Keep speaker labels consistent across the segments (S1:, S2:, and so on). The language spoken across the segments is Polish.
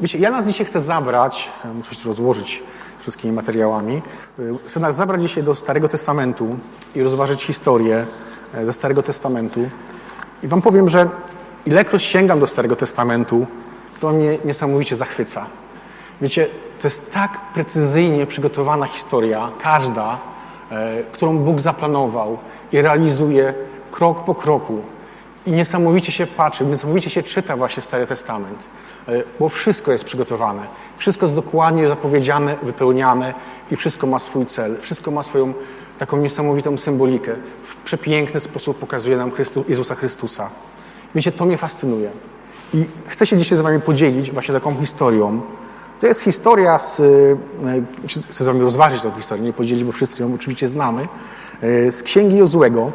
S1: wiecie, ja nas dzisiaj chcę zabrać, muszę się rozłożyć wszystkimi materiałami, chcę nas zabrać dzisiaj do Starego Testamentu i rozważyć historię ze Starego Testamentu. I wam powiem, że ilekroć sięgam do Starego Testamentu, to mnie niesamowicie zachwyca. Wiecie, to jest tak precyzyjnie przygotowana historia, każda, e, którą Bóg zaplanował i realizuje krok po kroku. I niesamowicie się patrzy, niesamowicie się czyta właśnie Stary Testament, e, bo wszystko jest przygotowane. Wszystko jest dokładnie zapowiedziane, wypełniane i wszystko ma swój cel. Wszystko ma swoją taką niesamowitą symbolikę. W przepiękny sposób pokazuje nam Jezusa Chrystusa. Wiecie, to mnie fascynuje. I chcę się dzisiaj z wami podzielić właśnie taką historią. To jest historia z... e, Chcę z wami rozważyć tę historię, nie podzielić, bo wszyscy ją oczywiście znamy. e, Z Księgi Jozłego,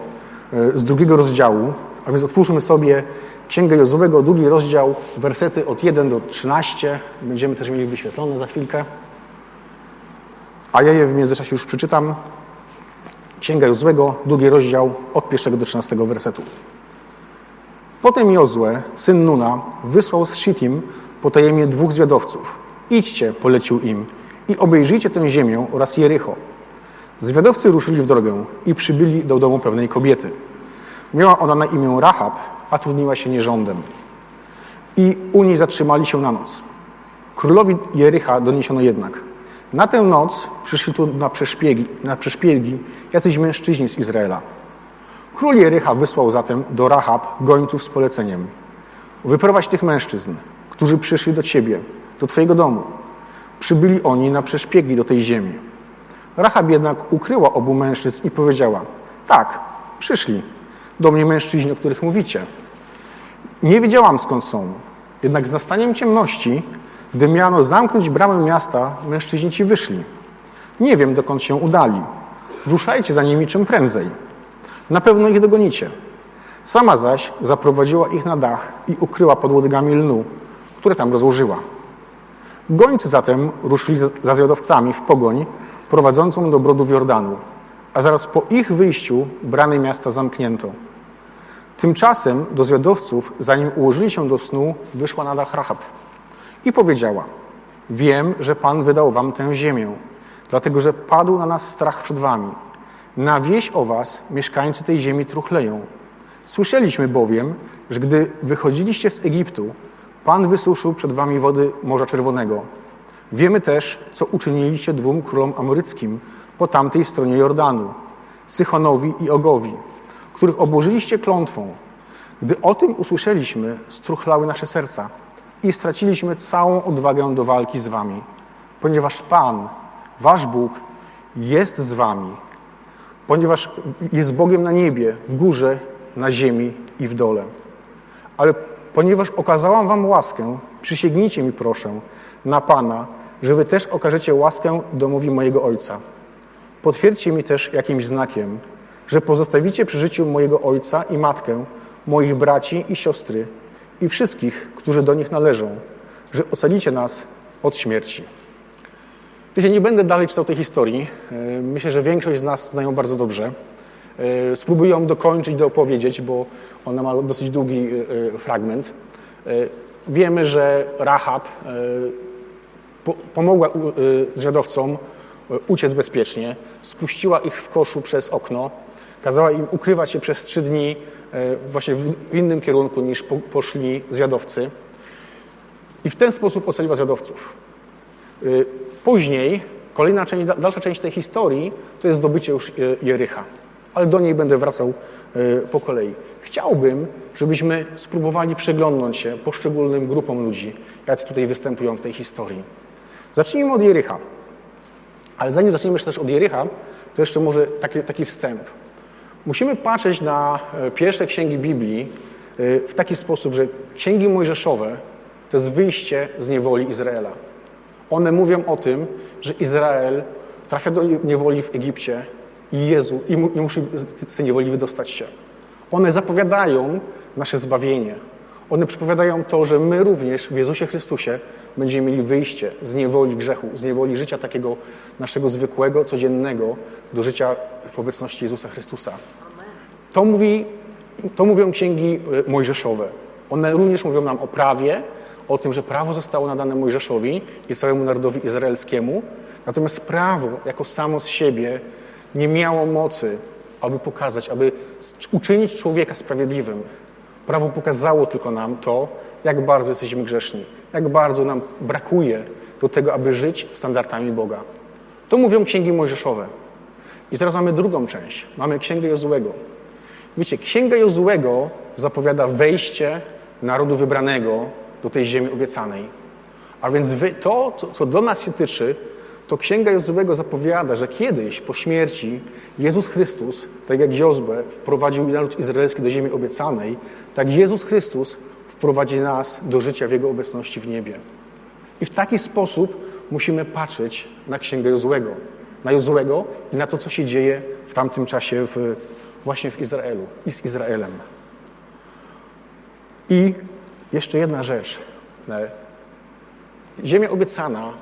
S1: e, z drugiego rozdziału. A więc otwórzmy sobie Księgę Jozłego, drugi rozdział, wersety od 1 do 13. Będziemy też mieli wyświetlone za chwilkę. A ja je w międzyczasie już przeczytam. Księga Jozłego, drugi rozdział, od pierwszego do 13 wersetu. Potem Jozue, syn Nuna, wysłał z Shittim potajemnie dwóch zwiadowców. Idźcie, polecił im, i obejrzyjcie tę ziemię oraz Jericho. Zwiadowcy ruszyli w drogę i przybyli do domu pewnej kobiety. Miała ona na imię Rahab, a trudniła się nierządem. I u niej zatrzymali się na noc. Królowi Jericha doniesiono jednak. Na tę noc przyszli tu na przeszpiegi, na przeszpiegi jacyś mężczyźni z Izraela. Król Jericha wysłał zatem do Rahab gońców z poleceniem. Wyprowadź tych mężczyzn, którzy przyszli do ciebie, do twojego domu. Przybyli oni na przeszpiegi do tej ziemi. Rahab jednak ukryła obu mężczyzn i powiedziała: Tak, przyszli do mnie mężczyźni, o których mówicie. Nie wiedziałam skąd są, jednak z nastaniem ciemności, gdy miano zamknąć bramę miasta, mężczyźni ci wyszli. Nie wiem, dokąd się udali. Ruszajcie za nimi czym prędzej. Na pewno ich dogonicie. Sama zaś zaprowadziła ich na dach i ukryła pod łodygami lnu, które tam rozłożyła. Gońcy zatem ruszyli za zwiadowcami w pogoń prowadzącą do brodów Jordanu, a zaraz po ich wyjściu bramy miasta zamknięto. Tymczasem do zwiadowców, zanim ułożyli się do snu, wyszła na dach Rahab i powiedziała: Wiem, że Pan wydał wam tę ziemię, dlatego że padł na nas strach przed wami. Na wieś o was mieszkańcy tej ziemi truchleją. Słyszeliśmy bowiem, że gdy wychodziliście z Egiptu, Pan wysuszył przed wami wody Morza Czerwonego. Wiemy też, co uczyniliście dwóm królom amoryckim po tamtej stronie Jordanu, Sychonowi i Ogowi, których obłożyliście klątwą. Gdy o tym usłyszeliśmy, struchlały nasze serca i straciliśmy całą odwagę do walki z wami, ponieważ Pan, wasz Bóg, jest z wami, ponieważ jest Bogiem na niebie, w górze, na ziemi i w dole. Ale ponieważ okazałam wam łaskę, przysięgnijcie mi proszę na Pana, że wy też okażecie łaskę domowi mojego Ojca. Potwierdźcie mi też jakimś znakiem, że pozostawicie przy życiu mojego ojca i matkę, moich braci i siostry i wszystkich, którzy do nich należą, że ocalicie nas od śmierci. Wiecie, nie będę dalej czytał tej historii. E, Myślę, że większość z nas znają bardzo dobrze. E, Spróbuję ją dokończyć, doopowiedzieć, bo ona ma dosyć długi e, fragment. Wiemy, że Rahab pomogła zwiadowcom uciec bezpiecznie, spuściła ich w koszu przez okno, kazała im ukrywać się przez trzy dni właśnie w innym kierunku niż poszli zwiadowcy i w ten sposób ocaliła zwiadowców. Później, kolejna część, dalsza część tej historii to jest zdobycie już Jericha, ale do niej będę wracał po kolei. Chciałbym, żebyśmy spróbowali przyglądnąć się poszczególnym grupom ludzi, jacy tutaj występują w tej historii. Zacznijmy od Jericha. Ale zanim zaczniemy też od Jericha, to jeszcze może taki, taki wstęp. Musimy patrzeć na pierwsze księgi Biblii w taki sposób, że księgi mojżeszowe to jest wyjście z niewoli Izraela. One mówią o tym, że Izrael trafia do niewoli w Egipcie i Jezu i, mu, i musi z tej niewoli wydostać się. One zapowiadają nasze zbawienie. One przepowiadają to, że my również w Jezusie Chrystusie będziemy mieli wyjście z niewoli grzechu, z niewoli życia takiego naszego zwykłego, codziennego do życia w obecności Jezusa Chrystusa. To, mówi, to mówią księgi mojżeszowe. One również mówią nam o prawie, o tym, że prawo zostało nadane Mojżeszowi i całemu narodowi izraelskiemu, natomiast prawo jako samo z siebie nie miało mocy, aby pokazać, aby uczynić człowieka sprawiedliwym. Prawo pokazało tylko nam to, jak bardzo jesteśmy grzeszni, jak bardzo nam brakuje do tego, aby żyć standardami Boga. To mówią księgi mojżeszowe. I teraz mamy drugą część. Mamy księgę Jozułego. Wiecie, księga Jozułego zapowiada wejście narodu wybranego do tej ziemi obiecanej. A więc to, co do nas się tyczy, to księga Jozułego zapowiada, że kiedyś po śmierci Jezus Chrystus, tak jak Jozue wprowadził naród izraelski do ziemi obiecanej, tak Jezus Chrystus wprowadzi nas do życia w Jego obecności w niebie. I w taki sposób musimy patrzeć na księgę Jozułego, na Jozułego i na to, co się dzieje w tamtym czasie w, właśnie w Izraelu i z Izraelem. I jeszcze jedna rzecz. Ziemia obiecana,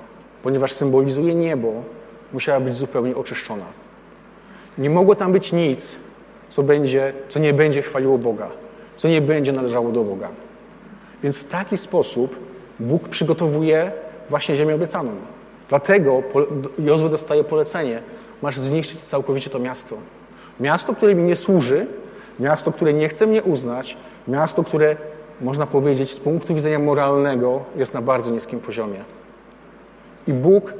S1: ponieważ symbolizuje niebo, musiała być zupełnie oczyszczona. Nie mogło tam być nic, co, będzie, co nie będzie chwaliło Boga, co nie będzie należało do Boga. Więc w taki sposób Bóg przygotowuje właśnie ziemię obiecaną. Dlatego Jozue dostaje polecenie, masz zniszczyć całkowicie to miasto. Miasto, które mi nie służy, miasto, które nie chce mnie uznać, miasto, które można powiedzieć z punktu widzenia moralnego jest na bardzo niskim poziomie. I Bóg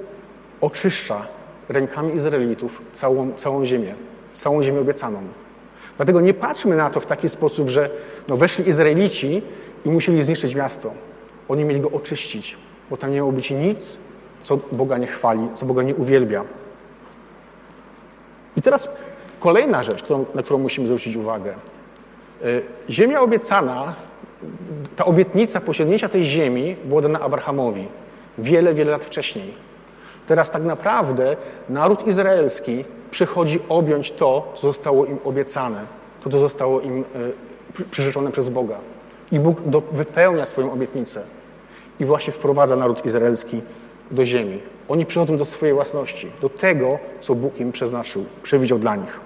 S1: oczyszcza rękami Izraelitów całą, całą ziemię, całą ziemię obiecaną. Dlatego nie patrzmy na to w taki sposób, że no weszli Izraelici i musieli zniszczyć miasto. Oni mieli go oczyścić, bo tam nie miało być nic, co Boga nie chwali, co Boga nie uwielbia. I teraz kolejna rzecz, którą, na którą musimy zwrócić uwagę. Y, ziemia obiecana, ta obietnica posiadnięcia tej ziemi była dana Abrahamowi wiele, wiele lat wcześniej. Teraz tak naprawdę naród izraelski przychodzi objąć to, co zostało im obiecane, to, co zostało im y, przyrzeczone przez Boga. I Bóg do, wypełnia swoją obietnicę i właśnie wprowadza naród izraelski do ziemi. Oni przychodzą do swojej własności, do tego, co Bóg im przeznaczył, przewidział dla nich.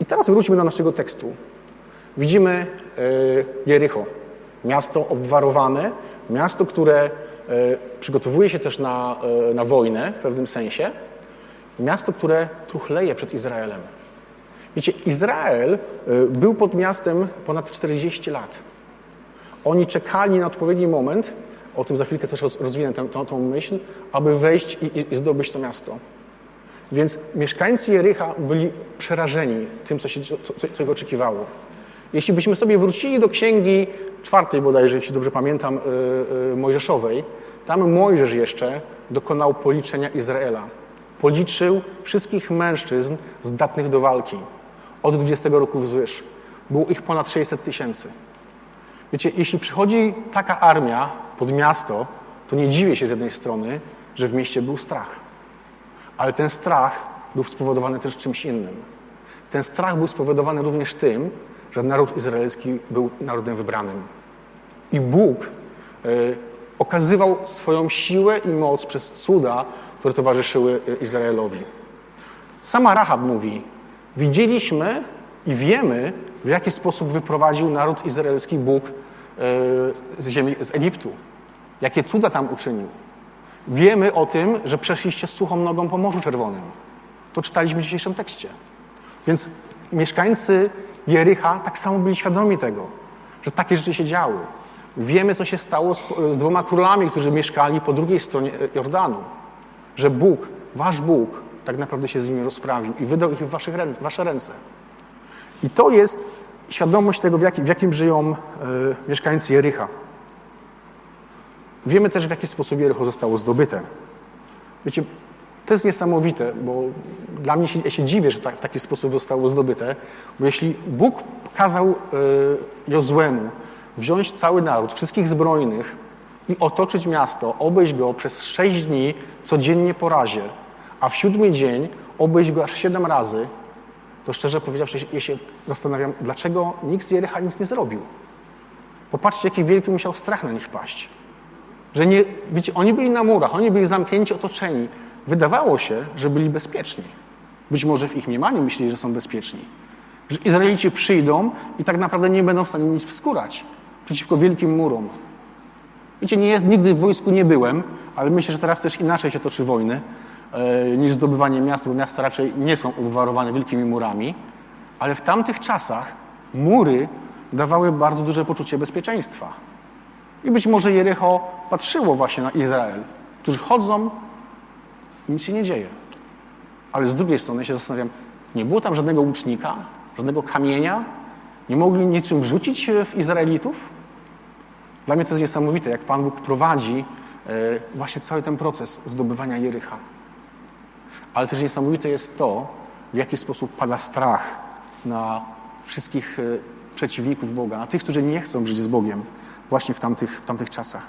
S1: I teraz wróćmy do naszego tekstu. Widzimy e, Jericho, miasto obwarowane, miasto, które e, przygotowuje się też na, e, na wojnę w pewnym sensie, miasto, które truchleje przed Izraelem. Wiecie, Izrael był pod miastem ponad 40 lat. Oni czekali na odpowiedni moment, o tym za chwilkę też rozwinę tę, myśl, aby wejść i, i zdobyć to miasto. Więc mieszkańcy Jericha byli przerażeni tym, co, się, co, co ich oczekiwało. Jeśli byśmy sobie wrócili do księgi czwartej bodajże, jeśli dobrze pamiętam, yy, yy, Mojżeszowej, tam Mojżesz jeszcze dokonał policzenia Izraela. Policzył wszystkich mężczyzn zdatnych do walki od 20 roku wzwyż. Było ich ponad 600 tysięcy. Wiecie, jeśli przychodzi taka armia pod miasto, to nie dziwię się z jednej strony, że w mieście był strach. Ale ten strach był spowodowany też czymś innym. Ten strach był spowodowany również tym, że naród izraelski był narodem wybranym. I Bóg y, okazywał swoją siłę i moc przez cuda, które towarzyszyły e, Izraelowi. Sama Rahab mówi: Widzieliśmy i wiemy, w jaki sposób wyprowadził naród izraelski Bóg e, z ziemi, z Egiptu. Jakie cuda tam uczynił. Wiemy o tym, że przeszliście z suchą nogą po Morzu Czerwonym. To czytaliśmy w dzisiejszym tekście. Więc mieszkańcy Jericha tak samo byli świadomi tego, że takie rzeczy się działy. Wiemy, co się stało z, z dwoma królami, którzy mieszkali po drugiej stronie Jordanu. Że Bóg, wasz Bóg, tak naprawdę się z nimi rozprawił i wydał ich w waszych, wasze ręce. I to jest świadomość tego, w, jakim, w jakim żyją y, mieszkańcy Jericha. Wiemy też, w jaki sposób Jericho zostało zdobyte. Wiecie, to jest niesamowite, bo dla mnie się, ja się dziwię, że tak, w taki sposób zostało zdobyte, bo jeśli Bóg kazał y, Jozłemu wziąć cały naród, wszystkich zbrojnych i otoczyć miasto, obejść go przez sześć dni codziennie po razie, a w siódmy dzień obejść go aż siedem razy, to szczerze powiedziawszy, ja się zastanawiam, dlaczego nikt z Jericha nic nie zrobił. Popatrzcie, jaki wielki musiał strach na nich paść. Że nie, wiecie, oni byli na murach, oni byli zamknięci, otoczeni. Wydawało się, że byli bezpieczni. Być może w ich mniemaniu myśleli, że są bezpieczni. Że Izraelici przyjdą i tak naprawdę nie będą w stanie nic wskurać przeciwko wielkim murom. Wiecie, nie jest, nigdy w wojsku nie byłem, ale myślę, że teraz też inaczej się toczy wojny e, niż zdobywanie miast, bo miasta raczej nie są obwarowane wielkimi murami. Ale w tamtych czasach mury dawały bardzo duże poczucie bezpieczeństwa. I być może Jericho patrzyło właśnie na Izrael, którzy chodzą nic się nie dzieje. Ale z drugiej strony się zastanawiam, nie było tam żadnego łucznika, żadnego kamienia, nie mogli niczym rzucić w Izraelitów? Dla mnie to jest niesamowite, jak Pan Bóg prowadzi e, właśnie cały ten proces zdobywania Jericha. Ale też niesamowite jest to, w jaki sposób pada strach na wszystkich e, przeciwników Boga, na tych, którzy nie chcą żyć z Bogiem właśnie w tamtych, w tamtych czasach.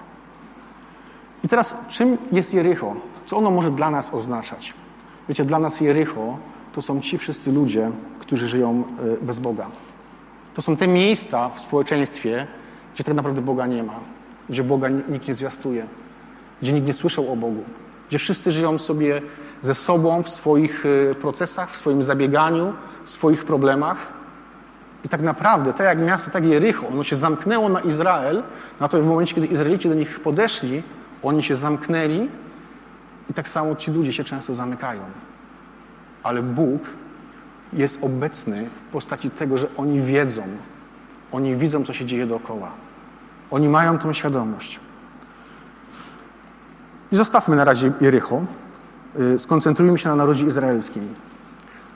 S1: I teraz, czym jest Jericho? Co ono może dla nas oznaczać? Wiecie, dla nas Jericho to są ci wszyscy ludzie, którzy żyją e, bez Boga. To są te miejsca w społeczeństwie, gdzie tak naprawdę Boga nie ma, gdzie Boga nikt nie zwiastuje, gdzie nikt nie słyszał o Bogu, gdzie wszyscy żyją sobie ze sobą w swoich e, procesach, w swoim zabieganiu, w swoich problemach. I tak naprawdę, tak jak miasto, tak Jericho, ono się zamknęło na Izrael, na to w momencie, kiedy Izraelici do nich podeszli, oni się zamknęli i tak samo ci ludzie się często zamykają. Ale Bóg jest obecny w postaci tego, że oni wiedzą, oni widzą, co się dzieje dookoła. Oni mają tą świadomość. I zostawmy na razie Jericho. Y, skoncentrujmy się na narodzie izraelskim.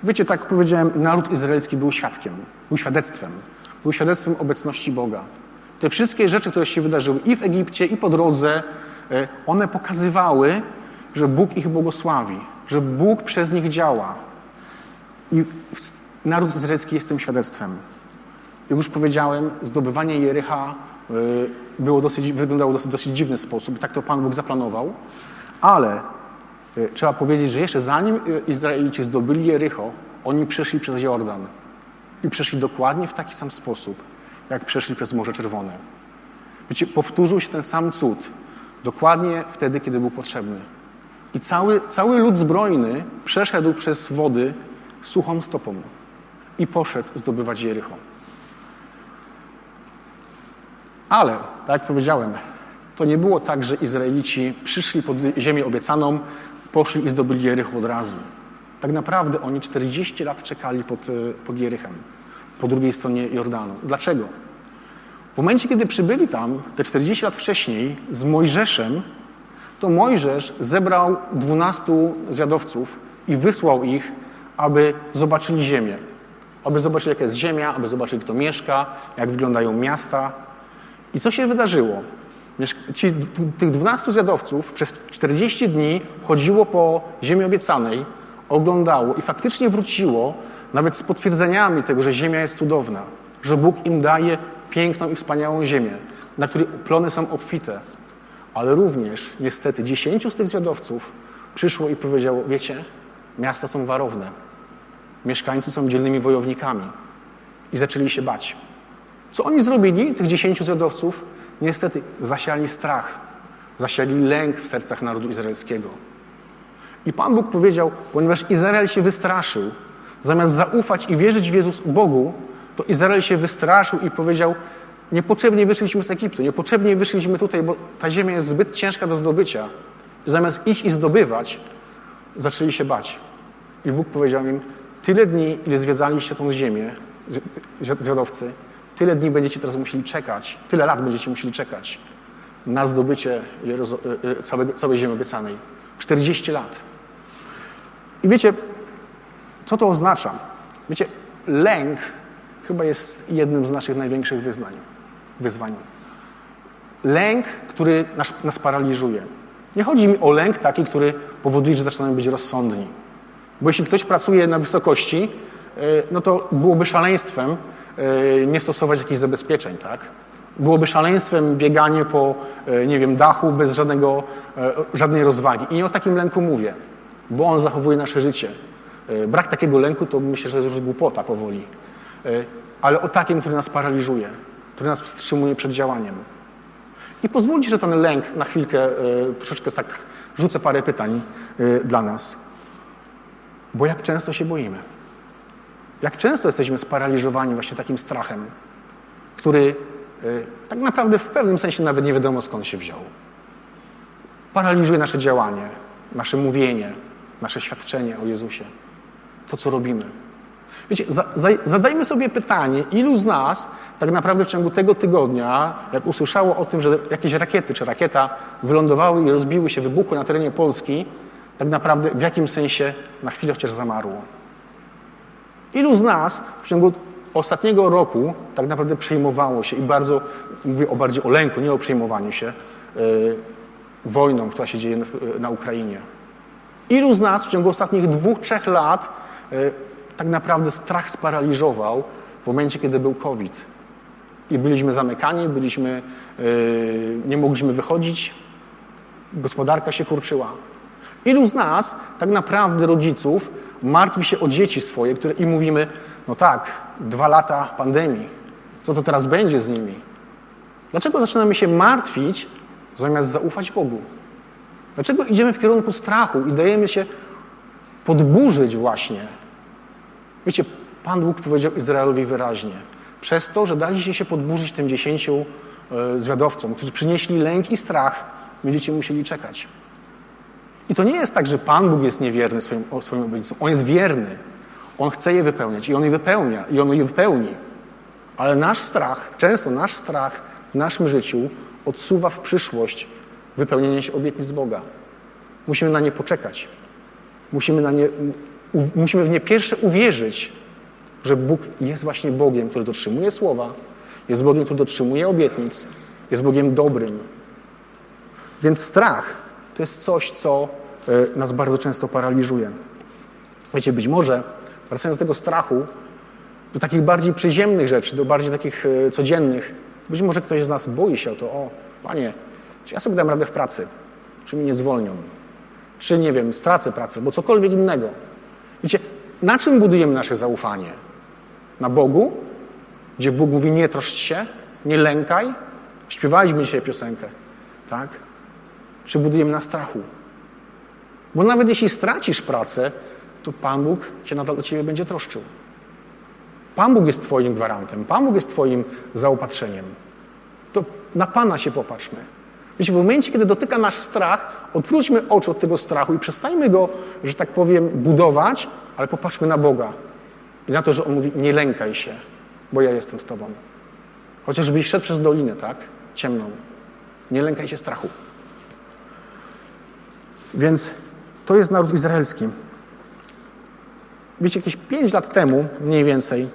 S1: Wiecie, tak jak powiedziałem, naród izraelski był świadkiem, był świadectwem. Był świadectwem obecności Boga. Te wszystkie rzeczy, które się wydarzyły i w Egipcie, i po drodze, y, one pokazywały, że Bóg ich błogosławi, że Bóg przez nich działa. I naród izraelski jest tym świadectwem. Jak już powiedziałem, zdobywanie Jericha y, było dosyć, wyglądało dosyć, dosyć dziwny sposób. Tak to Pan Bóg zaplanował. Ale y, trzeba powiedzieć, że jeszcze zanim y, Izraelici zdobyli Jericho, oni przeszli przez Jordan. I przeszli dokładnie w taki sam sposób, jak przeszli przez Morze Czerwone. Wiecie, powtórzył się ten sam cud dokładnie wtedy, kiedy był potrzebny. I cały, cały lud zbrojny przeszedł przez wody suchą stopą i poszedł zdobywać Jericho. Ale, tak jak powiedziałem, to nie było tak, że Izraelici przyszli pod ziemię obiecaną, poszli i zdobyli Jericho od razu. Tak naprawdę oni 40 lat czekali pod, pod Jerychem, po drugiej stronie Jordanu. Dlaczego? W momencie, kiedy przybyli tam, te 40 lat wcześniej, z Mojżeszem, to Mojżesz zebrał 12 zwiadowców i wysłał ich, aby zobaczyli ziemię. Aby zobaczyli, jaka jest ziemia, aby zobaczyli, kto mieszka, jak wyglądają miasta. I co się wydarzyło? Ci, tych 12 zwiadowców przez 40 dni chodziło po ziemi obiecanej, oglądało i faktycznie wróciło nawet z potwierdzeniami tego, że ziemia jest cudowna, że Bóg im daje piękną i wspaniałą ziemię, na której plony są obfite. Ale również, niestety, 10 z tych zwiadowców przyszło i powiedziało, wiecie, miasta są warowne, mieszkańcy są dzielnymi wojownikami i zaczęli się bać. Co oni zrobili, tych 10 zwiadowców? Niestety zasiali strach, zasiali lęk w sercach narodu izraelskiego. I Pan Bóg powiedział, ponieważ Izrael się wystraszył, zamiast zaufać i wierzyć w Jezus Bogu, to Izrael się wystraszył i powiedział, niepotrzebnie wyszliśmy z Egiptu, niepotrzebnie wyszliśmy tutaj, bo ta ziemia jest zbyt ciężka do zdobycia. Zamiast iść i zdobywać, zaczęli się bać. I Bóg powiedział im, tyle dni, ile zwiedzaliście tą ziemię, zwiadowcy, tyle dni będziecie teraz musieli czekać, tyle lat będziecie musieli czekać na zdobycie e, e, całego, całej ziemi obiecanej. 40 lat. I wiecie, co to oznacza? Wiecie, lęk chyba jest jednym z naszych największych wyznań, wyzwań. Lęk, który nas, nas paraliżuje. Nie chodzi mi o lęk taki, który powoduje, że zaczynamy być rozsądni. Bo jeśli ktoś pracuje na wysokości, e, no to byłoby szaleństwem e, nie stosować jakichś zabezpieczeń, tak? Byłoby szaleństwem bieganie po, e, nie wiem, dachu bez żadnego, żadnej rozwagi. I nie o takim lęku mówię, bo on zachowuje nasze życie. Brak takiego lęku to myślę, że jest już głupota powoli. Ale o takim, który nas paraliżuje, który nas wstrzymuje przed działaniem. I pozwólcie, że ten lęk na chwilkę, troszeczkę tak rzucę parę pytań dla nas. Bo jak często się boimy? Jak często jesteśmy sparaliżowani właśnie takim strachem, który tak naprawdę w pewnym sensie nawet nie wiadomo skąd się wziął. Paraliżuje nasze działanie, nasze mówienie, nasze świadczenie o Jezusie, to co robimy. Wiecie, za, za, zadajmy sobie pytanie, ilu z nas tak naprawdę w ciągu tego tygodnia, jak usłyszało o tym, że jakieś rakiety czy rakieta wylądowały i rozbiły się, wybuchły na terenie Polski, tak naprawdę w jakim sensie na chwilę chociaż zamarło. Ilu z nas w ciągu ostatniego roku tak naprawdę przejmowało się i bardzo, mówię o bardziej o lęku, nie o przejmowaniu się yy, wojną, która się dzieje na Ukrainie. Ilu z nas w ciągu ostatnich dwóch, trzech lat yy, tak naprawdę strach sparaliżował w momencie, kiedy był COVID. I byliśmy zamykani, byliśmy, yy, nie mogliśmy wychodzić, gospodarka się kurczyła. Ilu z nas, tak naprawdę rodziców, martwi się o dzieci swoje, które i mówimy, no tak, dwa lata pandemii, co to teraz będzie z nimi? Dlaczego zaczynamy się martwić, zamiast zaufać Bogu? Dlaczego idziemy w kierunku strachu i dajemy się podburzyć właśnie? Wiecie, Pan Bóg powiedział Izraelowi wyraźnie, przez to, że daliście się podburzyć tym dziesięciu e, zwiadowcom, którzy przynieśli lęk i strach, będziecie musieli czekać. I to nie jest tak, że Pan Bóg jest niewierny swoim, swoim obietnicom. On jest wierny. On chce je wypełniać i On je wypełnia i On je wypełni. Ale nasz strach, często nasz strach w naszym życiu odsuwa w przyszłość wypełnienie się obietnic Boga. Musimy na nie poczekać. Musimy, na nie, musimy w nie pierwsze uwierzyć, że Bóg jest właśnie Bogiem, który dotrzymuje słowa, jest Bogiem, który dotrzymuje obietnic, jest Bogiem dobrym. Więc strach to jest coś, co e, nas bardzo często paraliżuje. Wiecie, być może wracając do tego strachu, do takich bardziej przyziemnych rzeczy, do bardziej takich e, codziennych, być może ktoś z nas boi się o to, o, panie, czy ja sobie dam radę w pracy, czy mnie nie zwolnią, czy nie wiem, stracę pracę, bo cokolwiek innego. Wiecie, na czym budujemy nasze zaufanie? Na Bogu, gdzie Bóg mówi nie troszcz się, nie lękaj. Śpiewaliśmy dzisiaj piosenkę, tak? Czy budujemy na strachu? Bo nawet jeśli stracisz pracę, to Pan Bóg się nadal o ciebie będzie troszczył. Pan Bóg jest twoim gwarantem, Pan Bóg jest twoim zaopatrzeniem. To na Pana się popatrzmy. W momencie, kiedy dotyka nasz strach, odwróćmy oczy od tego strachu i przestańmy go, że tak powiem, budować, ale popatrzmy na Boga. I na to, że On mówi, nie lękaj się, bo ja jestem z Tobą. Chociażbyś szedł przez dolinę, tak? Ciemną. Nie lękaj się strachu. Więc to jest naród izraelski. Wiecie, jakieś pięć lat temu, mniej więcej,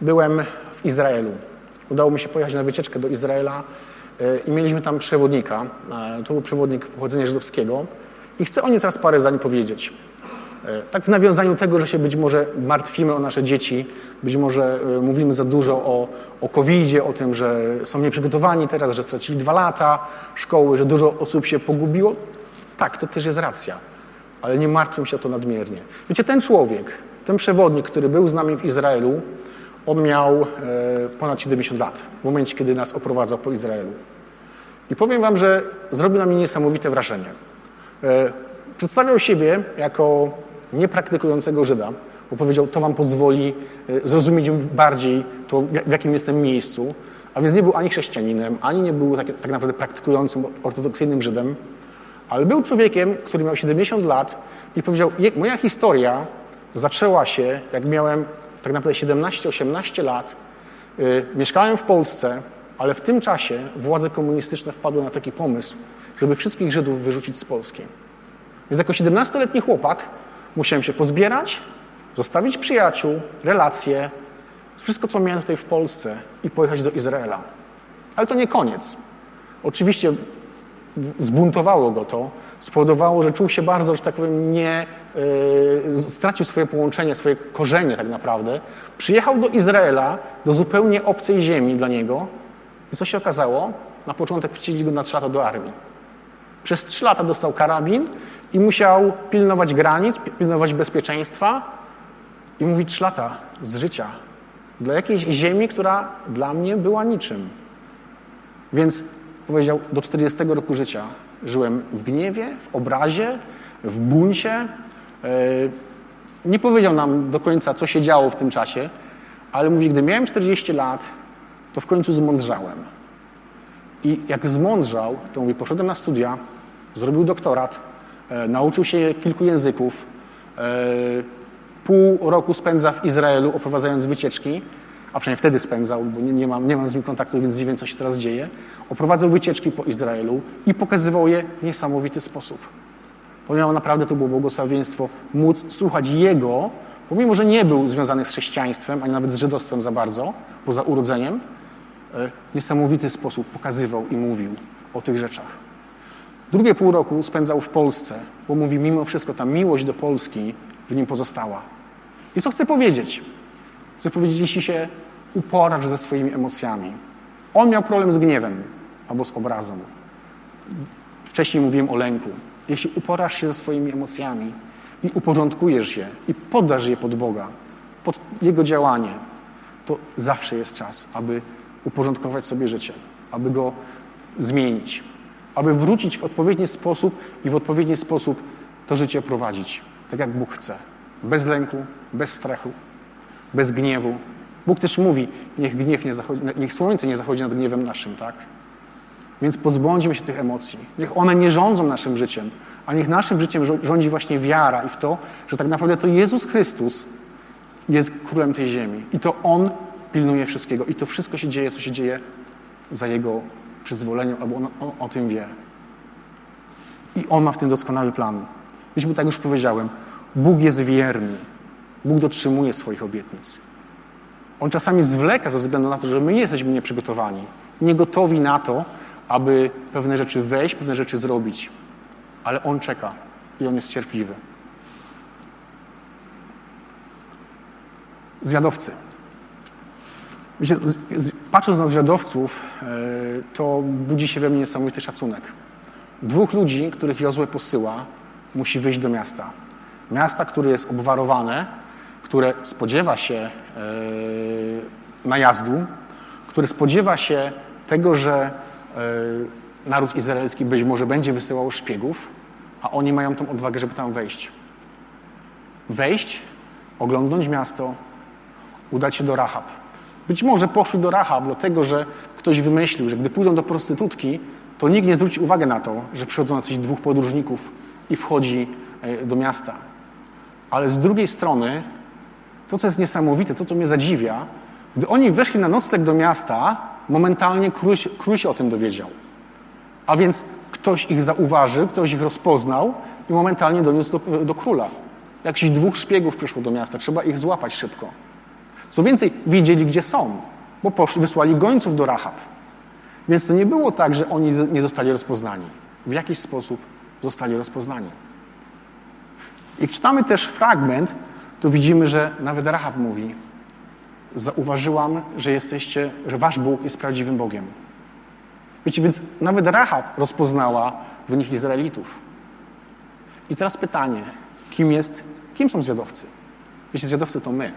S1: byłem w Izraelu. Udało mi się pojechać na wycieczkę do Izraela i mieliśmy tam przewodnika. E, to był przewodnik pochodzenia żydowskiego. I chcę o nim teraz parę zdań powiedzieć. E, tak w nawiązaniu tego, że się być może martwimy o nasze dzieci, być może mówimy za dużo o, o COVID-zie, o tym, że są nieprzygotowani teraz, że stracili dwa lata szkoły, że dużo osób się pogubiło. Tak, to też jest racja, ale nie martwmy się o to nadmiernie. Wiecie, ten człowiek, ten przewodnik, który był z nami w Izraelu, on miał e, ponad 70 lat w momencie, kiedy nas oprowadzał po Izraelu. I powiem wam, że zrobił na mnie niesamowite wrażenie. E, przedstawiał siebie jako niepraktykującego Żyda, bo powiedział, to wam pozwoli e, zrozumieć bardziej to, w jakim jestem miejscu. A więc nie był ani chrześcijaninem, ani nie był tak, tak naprawdę praktykującym ortodoksyjnym Żydem, ale był człowiekiem, który miał 70 lat i powiedział: Moja historia zaczęła się, jak miałem tak naprawdę 17-18 lat. Yy, mieszkałem w Polsce, ale w tym czasie władze komunistyczne wpadły na taki pomysł, żeby wszystkich Żydów wyrzucić z Polski. Więc jako 17-letni chłopak musiałem się pozbierać, zostawić przyjaciół, relacje, wszystko, co miałem tutaj w Polsce i pojechać do Izraela. Ale to nie koniec. Oczywiście zbuntowało go to, spowodowało, że czuł się bardzo, że tak powiem, nie yy, stracił swoje połączenie, swoje korzenie tak naprawdę. Przyjechał do Izraela, do zupełnie obcej ziemi dla niego i co się okazało? Na początek wcieli go na trzy lata do armii. Przez trzy lata dostał karabin i musiał pilnować granic, pilnować bezpieczeństwa i mówić trzy lata z życia dla jakiejś ziemi, która dla mnie była niczym. Więc Powiedział, do 40 roku życia żyłem w gniewie, w obrazie, w buncie. E, nie powiedział nam do końca, co się działo w tym czasie, ale mówi, gdy miałem 40 lat, to w końcu zmądrzałem. I jak zmądrzał, to mówi, poszedłem na studia, zrobił doktorat, e, nauczył się kilku języków, e, pół roku spędza w Izraelu oprowadzając wycieczki, a przynajmniej wtedy spędzał, bo nie, nie, mam, nie mam z nim kontaktu, więc nie wiem, co się teraz dzieje. Oprowadzał wycieczki po Izraelu i pokazywał je w niesamowity sposób. Pomimo naprawdę to było błogosławieństwo móc słuchać Jego, pomimo, że nie był związany z chrześcijaństwem, ani nawet z żydostwem za bardzo, poza urodzeniem, niesamowity sposób pokazywał i mówił o tych rzeczach. Drugie pół roku spędzał w Polsce, bo mówi, mimo wszystko ta miłość do Polski w nim pozostała. I co chcę powiedzieć? Chcę powiedzieć, jeśli się uporasz ze swoimi emocjami. On miał problem z gniewem albo z obrazą. Wcześniej mówiłem o lęku. Jeśli uporasz się ze swoimi emocjami i uporządkujesz je i poddasz je pod Boga, pod Jego działanie, to zawsze jest czas, aby uporządkować sobie życie, aby go zmienić, aby wrócić w odpowiedni sposób i w odpowiedni sposób to życie prowadzić, tak jak Bóg chce. Bez lęku, bez strachu, bez gniewu. Bóg też mówi, niech gniew nie zachodzi, niech słońce nie zachodzi nad gniewem naszym, tak? Więc pozbądźmy się tych emocji. Niech one nie rządzą naszym życiem, a niech naszym życiem rządzi właśnie wiara i w to, że tak naprawdę to Jezus Chrystus jest królem tej ziemi. I to On pilnuje wszystkiego. I to wszystko się dzieje, co się dzieje za Jego przyzwoleniem, albo On, on o tym wie. I On ma w tym doskonały plan. Myśmy tak już powiedziałem, Bóg jest wierny. Bóg dotrzymuje swoich obietnic. On czasami zwleka ze względu na to, że my jesteśmy nieprzygotowani, nie gotowi na to, aby pewne rzeczy wejść, pewne rzeczy zrobić. Ale On czeka i On jest cierpliwy. Zwiadowcy. Wiecie, patrząc na zwiadowców, e, to budzi się we mnie niesamowity szacunek. Dwóch ludzi, których Jozue posyła, musi wyjść do miasta. Miasta, które jest obwarowane, które spodziewa się e, najazdu, które spodziewa się tego, że E, naród izraelski być może będzie wysyłał szpiegów, a oni mają tą odwagę, żeby tam wejść. Wejść, oglądnąć miasto, udać się do Rahab. Być może poszli do Rahab, dlatego że ktoś wymyślił, że gdy pójdą do prostytutki, to nikt nie zwróci uwagi na to, że przychodzą jacyś dwóch podróżników i wchodzi e, do miasta. Ale z drugiej strony, to co jest niesamowite, to co mnie zadziwia, gdy oni weszli na nocleg do miasta, momentalnie król król się o tym dowiedział. A więc ktoś ich zauważył, ktoś ich rozpoznał i momentalnie doniósł do, do króla. Jakichś dwóch szpiegów przyszło do miasta, trzeba ich złapać szybko. Co więcej, wiedzieli, gdzie są, bo poszli, wysłali gońców do Rahab. Więc to nie było tak, że oni nie zostali rozpoznani. W jakiś sposób zostali rozpoznani. I czytamy też fragment, to widzimy, że nawet Rahab mówi, zauważyłam, że jesteście, że wasz Bóg jest prawdziwym Bogiem. Wiecie, więc nawet Rahab rozpoznała w nich Izraelitów. I teraz pytanie, kim jest, kim są zwiadowcy? Wiecie, zwiadowcy to my.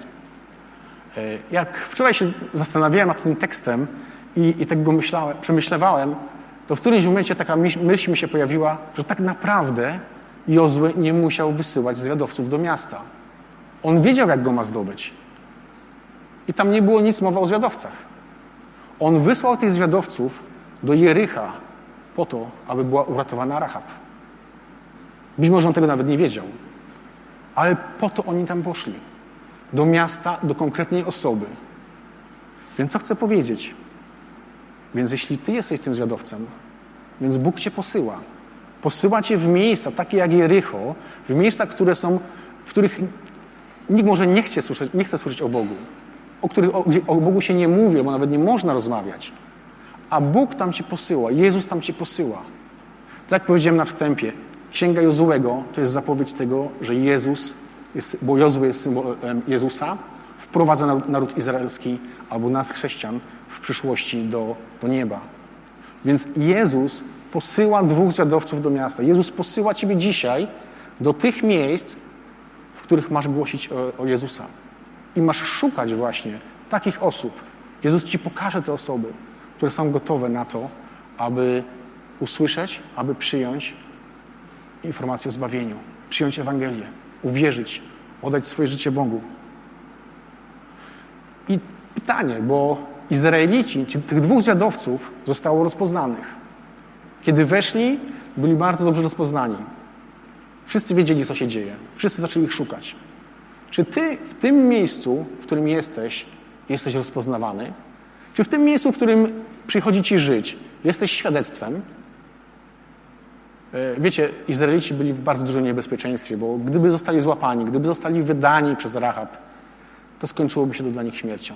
S1: E, jak wczoraj się zastanawiałem nad tym tekstem i, i tak go myślałem, przemyślewałem, to w którymś momencie taka myśl mi się pojawiła, że tak naprawdę Jozue nie musiał wysyłać zwiadowców do miasta. On wiedział, jak go ma zdobyć. I tam nie było nic mowa o zwiadowcach. On wysłał tych zwiadowców do Jericha po to, aby była uratowana Rahab. Być może on tego nawet nie wiedział, ale po to oni tam poszli. Do miasta, do konkretnej osoby. Więc co chcę powiedzieć? Więc jeśli ty jesteś tym zwiadowcem, więc Bóg cię posyła. Posyła cię w miejsca takie jak Jericho, w miejsca, które są, w których nikt może nie chce słyszeć, nie chce słyszeć o Bogu o których o, o Bogu się nie mówi, bo nawet nie można rozmawiać. A Bóg tam cię posyła, Jezus tam cię posyła. Tak jak powiedziałem na wstępie, Księga Jozułego to jest zapowiedź tego, że Jezus, jest, bo Jozue jest symbolem Jezusa, wprowadza naród izraelski albo nas, chrześcijan, w przyszłości do, do nieba. Więc Jezus posyła dwóch zwiadowców do miasta. Jezus posyła ciebie dzisiaj do tych miejsc, w których masz głosić o, o Jezusa. I masz szukać właśnie takich osób. Jezus ci pokaże te osoby, które są gotowe na to, aby usłyszeć, aby przyjąć informację o zbawieniu, przyjąć Ewangelię, uwierzyć, oddać swoje życie Bogu. I pytanie, bo Izraelici, tych dwóch zwiadowców zostało rozpoznanych. Kiedy weszli, byli bardzo dobrze rozpoznani. Wszyscy wiedzieli, co się dzieje. Wszyscy zaczęli ich szukać. Czy ty w tym miejscu, w którym jesteś, jesteś rozpoznawany? Czy w tym miejscu, w którym przychodzi ci żyć, jesteś świadectwem? E, wiecie, Izraelici byli w bardzo dużym niebezpieczeństwie, bo gdyby zostali złapani, gdyby zostali wydani przez Rahab, to skończyłoby się to dla nich śmiercią.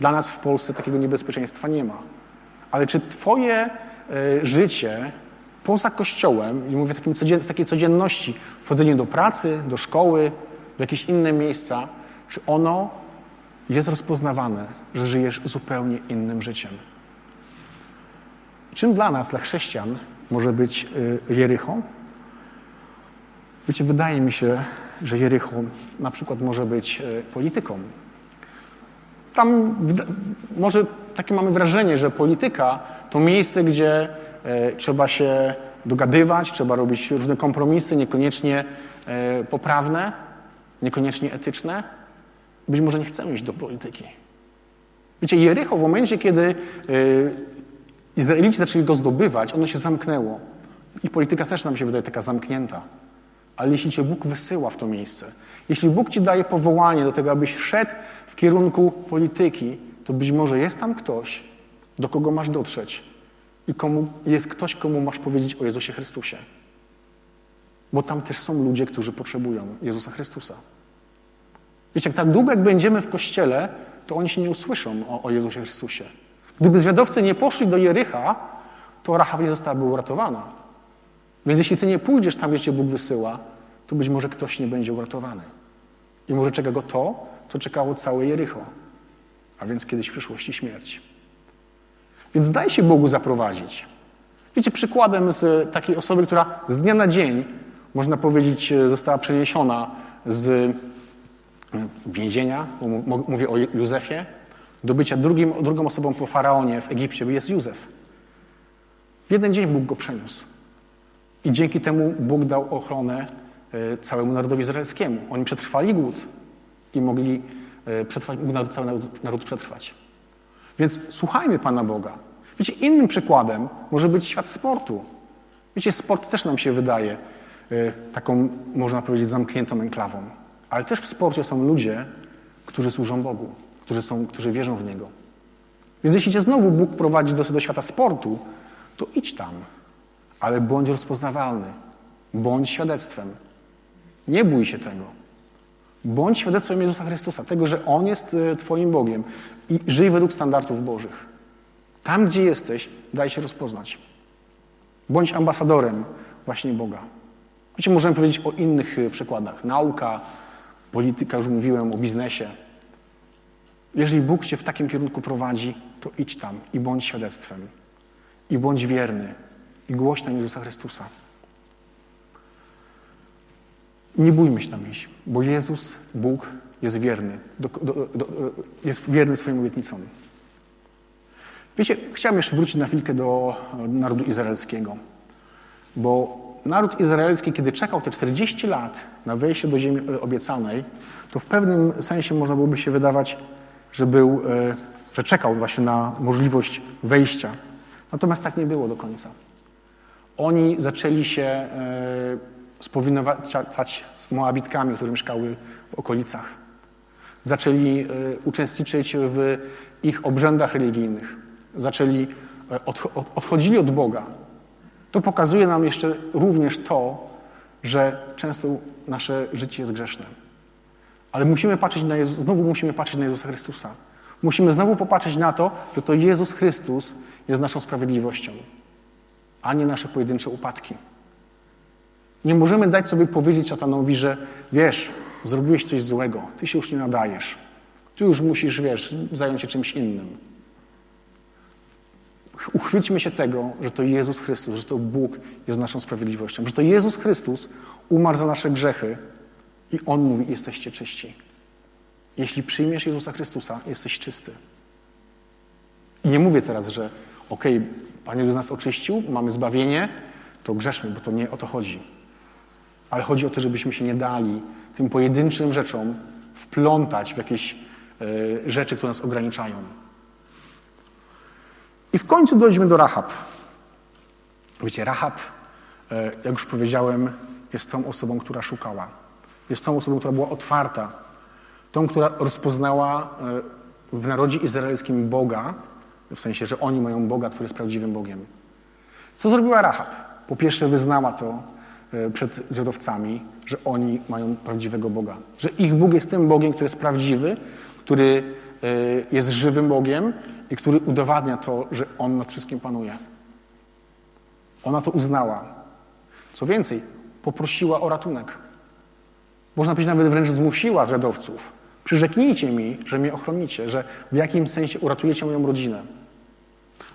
S1: Dla nas w Polsce takiego niebezpieczeństwa nie ma. Ale czy Twoje e, życie poza Kościołem, i mówię takim w takiej codzienności, wchodzenie do pracy, do szkoły, w jakieś inne miejsca, czy ono jest rozpoznawane, że żyjesz zupełnie innym życiem? Czym dla nas, dla chrześcijan, może być e, Jericho? Wiecie, wydaje mi się, że Jericho na przykład może być e, polityką. Tam może takie mamy wrażenie, że polityka to miejsce, gdzie e, trzeba się dogadywać, trzeba robić różne kompromisy, niekoniecznie poprawne, niekoniecznie etyczne. Być może nie chcemy iść do polityki. Wiecie, Jericho w momencie, kiedy Izraelici zaczęli go zdobywać, ono się zamknęło. I polityka też nam się wydaje taka zamknięta. Ale jeśli cię Bóg wysyła w to miejsce, jeśli Bóg ci daje powołanie do tego, abyś szedł w kierunku polityki, to być może jest tam ktoś, do kogo masz dotrzeć i komu, jest ktoś, komu masz powiedzieć o Jezusie Chrystusie. Bo tam też są ludzie, którzy potrzebują Jezusa Chrystusa. Wiecie, jak tak długo jak będziemy w kościele, to oni się nie usłyszą o, o Jezusie Chrystusie. Gdyby zwiadowcy nie poszli do Jericha, to Rahab nie zostałaby uratowana. Więc jeśli ty nie pójdziesz tam, gdzie cię Bóg wysyła, to być może ktoś nie będzie uratowany. I może czeka go to, co czekało całe Jericho, a więc kiedyś w przyszłości śmierć. Więc daj się Bogu zaprowadzić. Wiecie, przykładem z takiej osoby, która z dnia na dzień, można powiedzieć, została przeniesiona z więzienia, mówię o Józefie, do bycia drugim, drugą osobą po faraonie w Egipcie, jest Józef. W jeden dzień Bóg go przeniósł. I dzięki temu Bóg dał ochronę e, całemu narodowi izraelskiemu. Oni przetrwali głód i mogli e, przetrwać, mógł cały naród, naród przetrwać. Więc słuchajmy Pana Boga. Wiecie, innym przykładem może być świat sportu. Wiecie, sport też nam się wydaje e, taką, można powiedzieć, zamkniętą enklawą. Ale też w sporcie są ludzie, którzy służą Bogu, którzy, są, którzy wierzą w Niego. Więc jeśli cię znowu Bóg prowadzi do, do świata sportu, to idź tam ale bądź rozpoznawalny. Bądź świadectwem. Nie bój się tego. Bądź świadectwem Jezusa Chrystusa, tego, że On jest e, Twoim Bogiem i żyj według standardów Bożych. Tam, gdzie jesteś, daj się rozpoznać. Bądź ambasadorem właśnie Boga. Wiecie, możemy powiedzieć o innych e, przykładach. Nauka, polityka, już mówiłem o biznesie. Jeżeli Bóg Cię w takim kierunku prowadzi, to idź tam i bądź świadectwem. I bądź wierny i głoś nam Jezusa Chrystusa. Nie bójmy się tam iść, bo Jezus, Bóg jest wierny, do, do, do, jest wierny swoim obietnicom. Wiecie, chciałem jeszcze wrócić na chwilkę do narodu izraelskiego, bo naród izraelski, kiedy czekał te 40 lat na wejście do ziemi obiecanej, to w pewnym sensie można byłoby się wydawać, że, był, e, że czekał właśnie na możliwość wejścia. Natomiast tak nie było do końca oni zaczęli się e, spowinowacać z Moabitkami, które mieszkały w okolicach. Zaczęli e, uczestniczyć w ich obrzędach religijnych. Zaczęli, odchodzili od Boga. To pokazuje nam jeszcze również to, że często nasze życie jest grzeszne. Ale musimy patrzeć na Jezus, znowu musimy patrzeć na Jezusa Chrystusa. Musimy znowu popatrzeć na to, że to Jezus Chrystus jest naszą sprawiedliwością a nie nasze pojedyncze upadki. Nie możemy dać sobie powiedzieć szatanowi, że wiesz, zrobiłeś coś złego, ty się już nie nadajesz. Ty już musisz, wiesz, zająć się czymś innym. Uchwyćmy się tego, że to Jezus Chrystus, że to Bóg jest naszą sprawiedliwością, że to Jezus Chrystus umarł za nasze grzechy i On mówi, jesteście czyści. Jeśli przyjmiesz Jezusa Chrystusa, jesteś czysty. I nie mówię teraz, że okej, okay, Pan Jezus nas oczyścił, mamy zbawienie, to grzeszmy, bo to nie o to chodzi. Ale chodzi o to, żebyśmy się nie dali tym pojedynczym rzeczom wplątać w jakieś y, rzeczy, które nas ograniczają. I w końcu dojdźmy do Rahab. Wiecie, Rahab, e, jak już powiedziałem, jest tą osobą, która szukała. Jest tą osobą, która była otwarta. Tą, która rozpoznała e, w narodzie izraelskim Boga, w sensie, że oni mają Boga, który jest prawdziwym Bogiem. Co zrobiła Rahab? Po pierwsze wyznała to e, przed zjadowcami, że oni mają prawdziwego Boga. Że ich Bóg jest tym Bogiem, który jest prawdziwy, który jest żywym Bogiem i który udowadnia to, że On nad wszystkim panuje. Ona to uznała. Co więcej, poprosiła o ratunek. Można powiedzieć, nawet wręcz zmusiła zwiadowców. Przyrzeknijcie mi, że mnie ochronicie, że w jakimś sensie uratujecie moją rodzinę.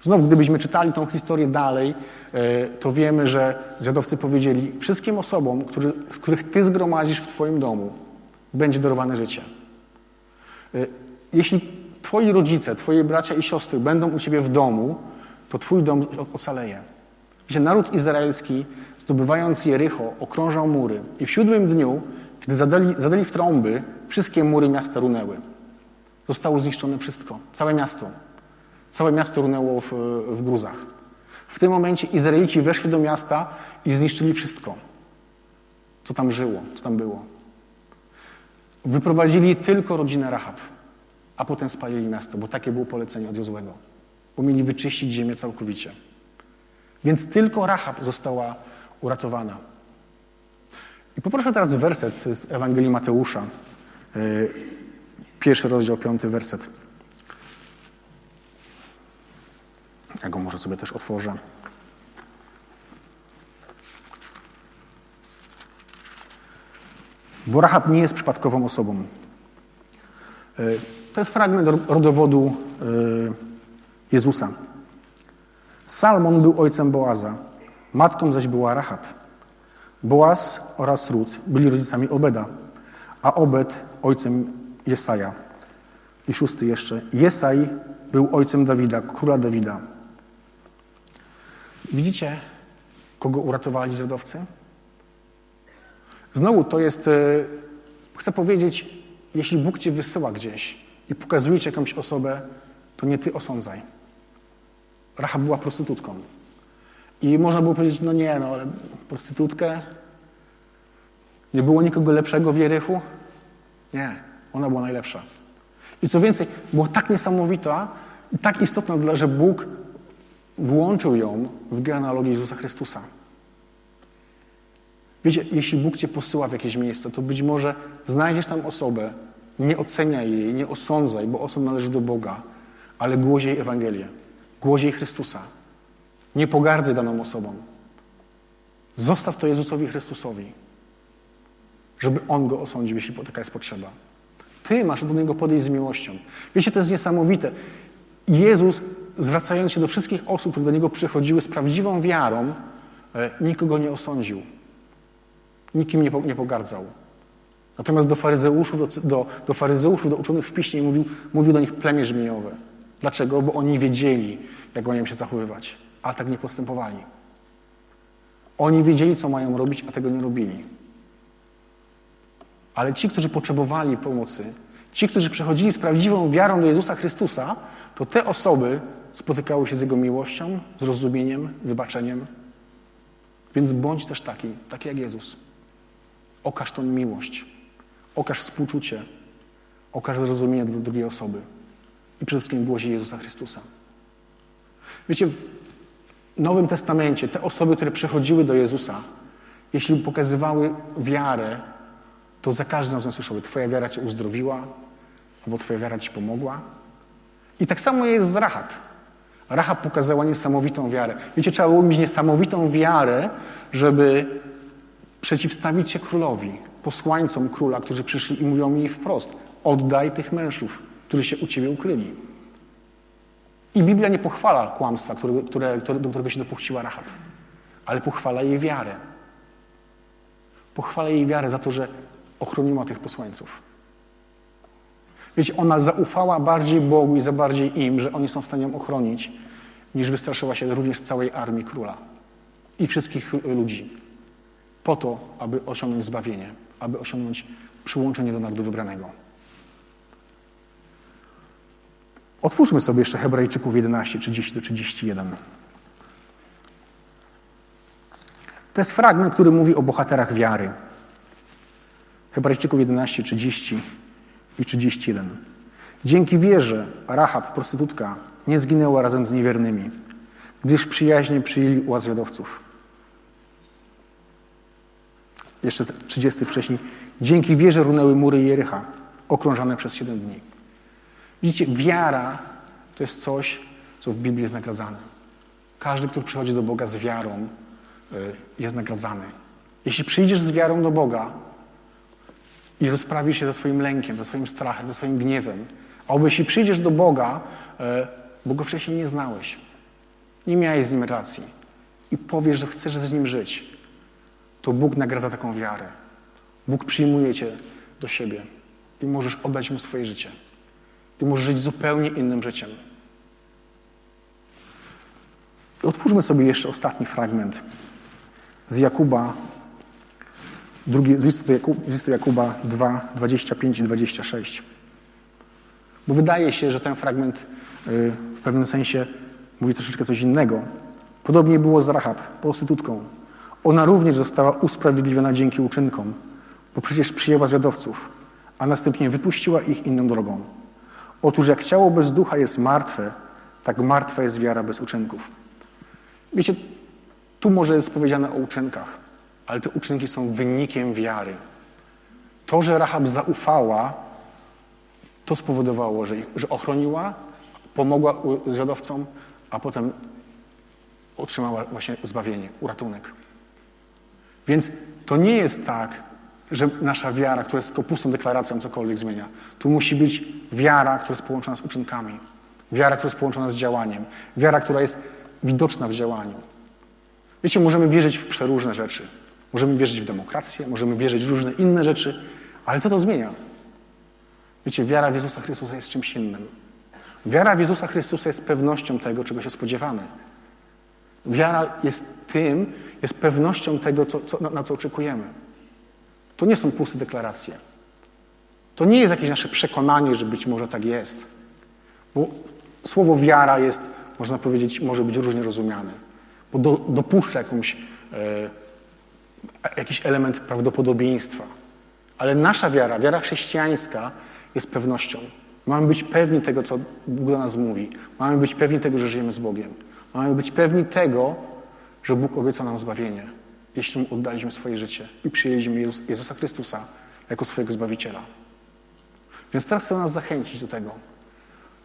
S1: Znowu, gdybyśmy czytali tą historię dalej, e, to wiemy, że zwiadowcy powiedzieli wszystkim osobom, który, których Ty zgromadzisz w Twoim domu, będzie darowane życie. E, jeśli Twoi rodzice, Twoje bracia i siostry będą u Ciebie w domu, to Twój dom ocaleje. Wiecie, naród izraelski, zdobywając Jericho, okrążał mury i w siódmym dniu, kiedy zadali, zadali w trąby, wszystkie mury miasta runęły. Zostało zniszczone wszystko, całe miasto. Całe miasto runęło w, w gruzach. W tym momencie Izraelici weszli do miasta i zniszczyli wszystko, co tam żyło, co tam było. Wyprowadzili tylko rodzinę Rahab, a potem spalili miasto, bo takie było polecenie od Jozłego. Bo wyczyścić ziemię całkowicie. Więc tylko Rahab została uratowana. I poproszę teraz werset z Ewangelii Mateusza. E, pierwszy rozdział, piąty werset. Ja go może sobie też otworzę. Bo Rahab nie jest przypadkową osobą. E, to jest fragment rodowodu e, Jezusa. Salmon był ojcem Boaza, matką zaś była Rahab. Boaz oraz Rut byli rodzicami Obeda, a Obed ojcem Jesaja. I szósty jeszcze. Jesaj był ojcem Dawida, króla Dawida. Widzicie, kogo uratowali zwiadowcy? Znowu to jest, e, chcę powiedzieć, jeśli Bóg cię wysyła gdzieś i pokazuje ci jakąś osobę, to nie ty osądzaj. Rahab była prostytutką. I można było powiedzieć, no nie, no ale prostytutkę? Nie było nikogo lepszego w Jerychu? Nie, ona była najlepsza. I co więcej, była tak niesamowita i tak istotna, że Bóg włączył ją w genealogię Jezusa Chrystusa. Wiecie, jeśli Bóg cię posyła w jakieś miejsce, to być może znajdziesz tam osobę, nie oceniaj jej, nie osądzaj, bo osąd należy do Boga, ale głoś jej Ewangelię. Głozie Chrystusa. Nie pogardzę daną osobą. Zostaw to Jezusowi Chrystusowi, żeby On go osądził, jeśli taka jest potrzeba. Ty masz do Niego podejść z miłością. Wiecie, to jest niesamowite. Jezus, zwracając się do wszystkich osób, które do Niego przychodziły z prawdziwą wiarą, e, nikogo nie osądził. Nikim nie, nie pogardzał. Natomiast do faryzeuszów, do, do, do faryzeuszów, do uczonych w piśmie mówił, mówił do nich plemię żmijowe. Dlaczego? Bo oni wiedzieli, jak mają się zachowywać, a tak nie postępowali. Oni wiedzieli, co mają robić, a tego nie robili. Ale ci, którzy potrzebowali pomocy, ci, którzy przechodzili z prawdziwą wiarą do Jezusa Chrystusa, to te osoby spotykały się z Jego miłością, zrozumieniem, wybaczeniem. Więc bądź też taki, taki jak Jezus. Okaż tą miłość, okaż współczucie, okaż zrozumienie dla drugiej osoby i przede wszystkim głosie Jezusa Chrystusa. Wiecie, Nowym Testamencie te osoby, które przychodziły do Jezusa, jeśli pokazywały wiarę, to za każdym razem słyszały, Twoja wiara Cię uzdrowiła, albo Twoja wiara Ci pomogła. I tak samo jest z Rahab. Rahab pokazała niesamowitą wiarę. Wiecie, trzeba było mieć niesamowitą wiarę, żeby przeciwstawić się królowi, posłańcom króla, którzy przyszli i mówią mi wprost: oddaj tych mężów którzy się u ciebie ukryli. I Biblia nie pochwala kłamstwa, które, które, do którego się dopuściła Rahab, ale pochwala jej wiarę. Pochwala jej wiarę za to, że ochroniła tych posłańców. Wiecie, ona zaufała bardziej Bogu i za bardziej im, że oni są w stanie ją ochronić, niż wystraszyła się również całej armii króla i wszystkich ludzi. Po to, aby osiągnąć zbawienie, aby osiągnąć przyłączenie do narodu wybranego. Otwórzmy sobie jeszcze Hebrajczyków 11, 30 do 31. To jest fragment, który mówi o bohaterach wiary. Hebrajczyków 11, 30 i 31. Dzięki wierze Rahab, prostytutka, nie zginęła razem z niewiernymi, gdyż przyjaźnie przyjęli łazwiadowców. Jeszcze 30 wcześniej. Dzięki wierze runęły mury Jericha, okrążane przez 7 dni. Widzicie, wiara to jest coś, co w Biblii jest nagradzane. Każdy, kto przychodzi do Boga z wiarą, y, jest nagradzany. Jeśli przyjdziesz z wiarą do Boga i rozprawisz się ze swoim lękiem, ze swoim strachem, ze swoim gniewem, albo jeśli przyjdziesz do Boga, y, bo go wcześniej nie znałeś, nie miałeś z nim relacji i powiesz, że chcesz z nim żyć, to Bóg nagradza taką wiarę. Bóg przyjmuje cię do siebie i możesz oddać mu swoje życie. I możesz żyć zupełnie innym życiem. Otwórzmy sobie jeszcze ostatni fragment z Jakuba, drugi, z, listu Jakuba, listu Jakuba 2, 25 i 26. Bo wydaje się, że ten fragment y, w pewnym sensie mówi troszeczkę coś innego. Podobnie było z Rahab, prostytutką. Ona również została usprawiedliwiona dzięki uczynkom, bo przecież przyjęła zwiadowców, a następnie wypuściła ich inną drogą. Otóż jak ciało bez ducha jest martwe, tak martwa jest wiara bez uczynków. Wiecie, tu może jest powiedziane o uczynkach, ale te uczynki są wynikiem wiary. To, że Rahab zaufała, to spowodowało, że, że ochroniła, pomogła zwiadowcom, a potem otrzymała właśnie zbawienie, uratunek. Więc to nie jest tak, że nasza wiara, która jest tylko pustą deklaracją, cokolwiek zmienia. Tu musi być wiara, która jest połączona z uczynkami. Wiara, która jest połączona z działaniem. Wiara, która jest widoczna w działaniu. Wiecie, możemy wierzyć w przeróżne rzeczy. Możemy wierzyć w demokrację, możemy wierzyć w różne inne rzeczy, ale co to zmienia? Wiecie, wiara w Jezusa Chrystusa jest czymś innym. Wiara w Jezusa Chrystusa jest pewnością tego, czego się spodziewamy. Wiara jest tym, jest pewnością tego, co, co, na, na co oczekujemy. To nie są puste deklaracje. To nie jest jakieś nasze przekonanie, że być może tak jest. Bo słowo wiara jest, można powiedzieć, może być różnie rozumiane. Bo do, dopuszcza jakąś, e, jakiś element prawdopodobieństwa. Ale nasza wiara, wiara chrześcijańska jest pewnością. Mamy być pewni tego, co Bóg do nas mówi. Mamy być pewni tego, że żyjemy z Bogiem. Mamy być pewni tego, że Bóg obiecał nam zbawienie jeśli mu oddaliśmy swoje życie i przyjęliśmy Jezusa Chrystusa jako swojego Zbawiciela. Więc teraz chcę nas zachęcić do tego.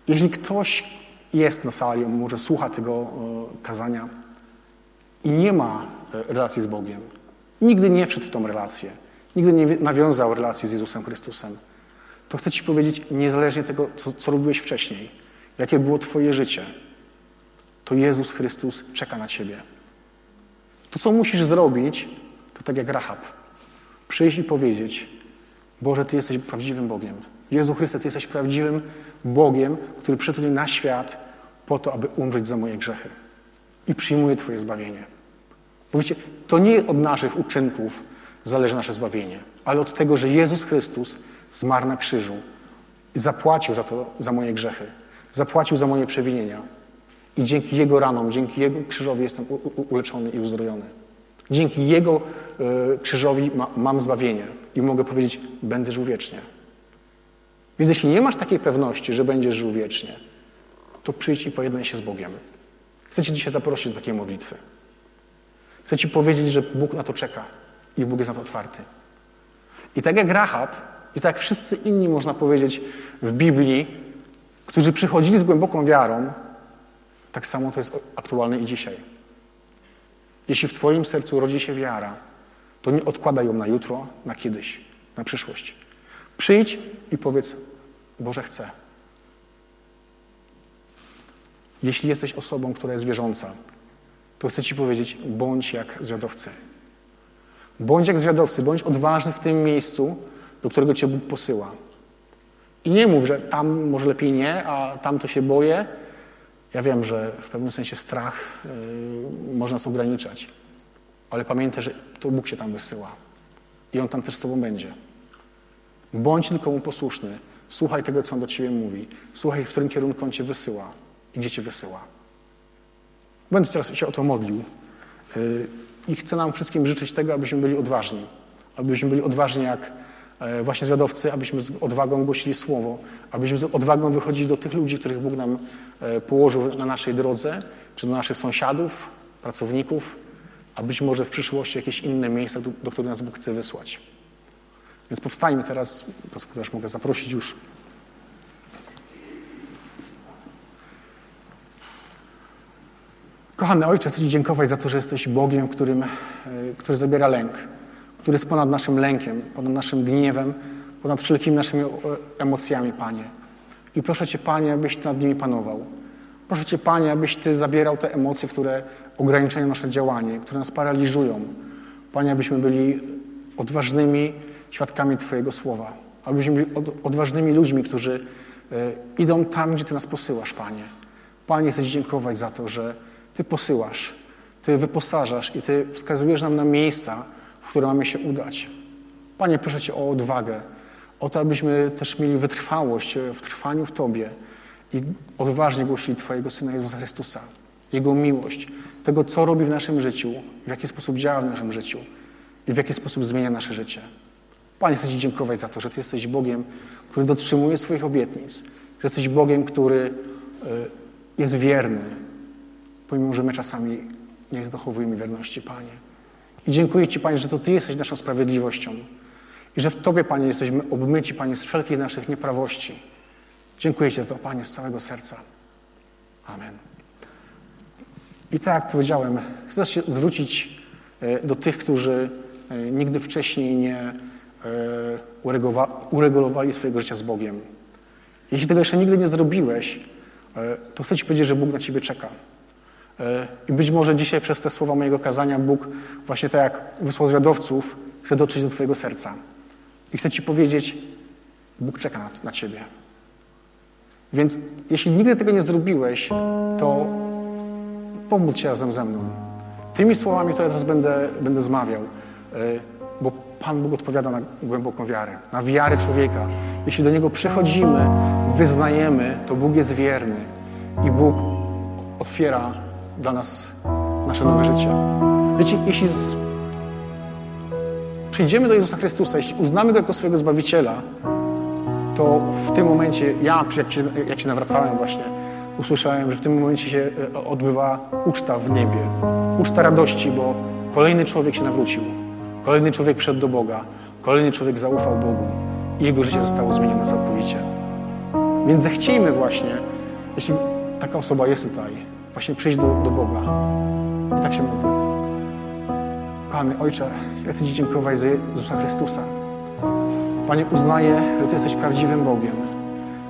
S1: Jeśli ktoś jest na sali, może słucha tego e, kazania i nie ma e, relacji z Bogiem, nigdy nie wszedł w tą relację, nigdy nie nawiązał relacji z Jezusem Chrystusem, to chcę Ci powiedzieć, niezależnie tego, co, co robiłeś wcześniej, jakie było Twoje życie, to Jezus Chrystus czeka na Ciebie. To, co musisz zrobić, to tak jak Rahab. Przyjść i powiedzieć, Boże, Ty jesteś prawdziwym Bogiem. Jezu Chryste, Ty jesteś prawdziwym Bogiem, który przyszedł na świat po to, aby umrzeć za moje grzechy. I przyjmuje Twoje zbawienie. Bo wiecie, to nie od naszych uczynków zależy nasze zbawienie, ale od tego, że Jezus Chrystus zmarł na krzyżu i zapłacił za to, za moje grzechy. Zapłacił za moje przewinienia. I dzięki Jego ranom, dzięki Jego krzyżowi jestem uleczony i uzdrowiony. Dzięki Jego e, krzyżowi ma, mam zbawienie i mogę powiedzieć, będę żył wiecznie. Więc jeśli nie masz takiej pewności, że będziesz żył wiecznie, to przyjdź i pojednaj się z Bogiem. Chcę Cię dzisiaj zaprosić do takiej modlitwy. Chcę Ci powiedzieć, że Bóg na to czeka i Bóg jest na to otwarty. I tak jak Rahab, i tak jak wszyscy inni, można powiedzieć, w Biblii, którzy przychodzili z głęboką wiarą, tak samo to jest aktualne i dzisiaj. Jeśli w Twoim sercu rodzi się wiara, to nie odkładaj ją na jutro, na kiedyś, na przyszłość. Przyjdź i powiedz, Boże, chcę. Jeśli jesteś osobą, która jest wierząca, to chcę Ci powiedzieć, bądź jak zwiadowcy. Bądź jak zwiadowcy, bądź odważny w tym miejscu, do którego Cię Bóg posyła. I nie mów, że tam może lepiej nie, a tam to się boję, ja wiem, że w pewnym sensie strach yy, można nas ograniczać, ale pamiętaj, że to Bóg się tam wysyła i On tam też z Tobą będzie. Bądź tylko Mu posłuszny, Słuchaj tego, co On do Ciebie mówi. Słuchaj, w którym kierunku On Cię wysyła i gdzie Cię wysyła. Będę teraz się o to modlił. Y, I chcę nam wszystkim życzyć tego, abyśmy byli odważni. Abyśmy byli odważni jak właśnie zwiadowcy, abyśmy z odwagą głosili Słowo, abyśmy z odwagą wychodzili do tych ludzi, których Bóg nam e, położył na naszej drodze, czy do naszych sąsiadów, pracowników, a być może w przyszłości jakieś inne miejsca, do, do których nas Bóg chce wysłać. Więc powstajmy teraz, też mogę zaprosić już. Kochany Ojcze, chcę Ci dziękować za to, że jesteś Bogiem, którym, e, który zabiera lęk, który jest ponad naszym lękiem, ponad naszym gniewem, ponad wszelkimi naszymi emocjami, Panie. I proszę Cię, Panie, abyś nad nimi panował. Proszę Cię, Panie, abyś Ty zabierał te emocje, które ograniczają nasze działanie, które nas paraliżują. Panie, abyśmy byli odważnymi świadkami Twojego słowa. Abyśmy byli odważnymi ludźmi, którzy e, idą tam, gdzie Ty nas posyłasz, Panie. Panie, chcę Ci dziękować za to, że Ty posyłasz, Ty wyposażasz i Ty wskazujesz nam na miejsca, które mamy się udać. Panie, proszę Cię o odwagę, o to, abyśmy też mieli wytrwałość w trwaniu w Tobie i odważnie głosili Twojego Syna Jezusa Chrystusa, Jego miłość, tego, co robi w naszym życiu, w jaki sposób działa w naszym życiu i w jaki sposób zmienia nasze życie. Panie, chcę Ci dziękować za to, że Ty jesteś Bogiem, który dotrzymuje swoich obietnic, że jesteś Bogiem, który e, jest wierny, pomimo, że my czasami nie dochowujemy wierności, Panie. I dziękuję Ci, Panie, że to Ty jesteś naszą sprawiedliwością i że w Tobie, Panie, jesteśmy obmyci, Panie, z wszelkich naszych nieprawości. Dziękuję Ci za to, Panie, z całego serca. Amen. I tak jak powiedziałem, chcę się zwrócić e, do tych, którzy e, nigdy wcześniej nie uregulowali swojego życia z Bogiem. Jeśli tego jeszcze nigdy nie zrobiłeś, to chcę Ci powiedzieć, że Bóg na Ciebie czeka. E, I być może dzisiaj przez te słowa mojego kazania Bóg, właśnie tak jak wysłał zwiadowców, chce dotrzeć do Twojego serca. I chce Ci powiedzieć, Bóg czeka na, na Ciebie. Więc jeśli nigdy tego nie zrobiłeś, to pomódl się razem ze mną. Tymi słowami, które teraz będę, będę zmawiał, e, bo Pan Bóg odpowiada na głęboką wiarę, na wiarę człowieka. Jeśli do Niego przychodzimy, wyznajemy, to Bóg jest wierny i Bóg otwiera dla nas nasze nowe życie. Wiecie, jeśli z... przyjdziemy do Jezusa Chrystusa, jeśli uznamy Go jako swojego Zbawiciela, to w tym momencie, ja jak się, jak się nawracałem właśnie, usłyszałem, że w tym momencie się e, odbywa uczta w niebie. Uczta radości, bo kolejny człowiek się nawrócił. Kolejny człowiek przyszedł do Boga. Kolejny człowiek zaufał Bogu. I jego życie zostało zmienione całkowicie. Więc zechciejmy właśnie, jeśli taka osoba jest tutaj, właśnie przyjść do, do Boga. I tak się modlę. Kochany Ojcze, ja chcę Ci dziękować za Jezusa Chrystusa. Panie, uznaję, że Ty jesteś prawdziwym Bogiem,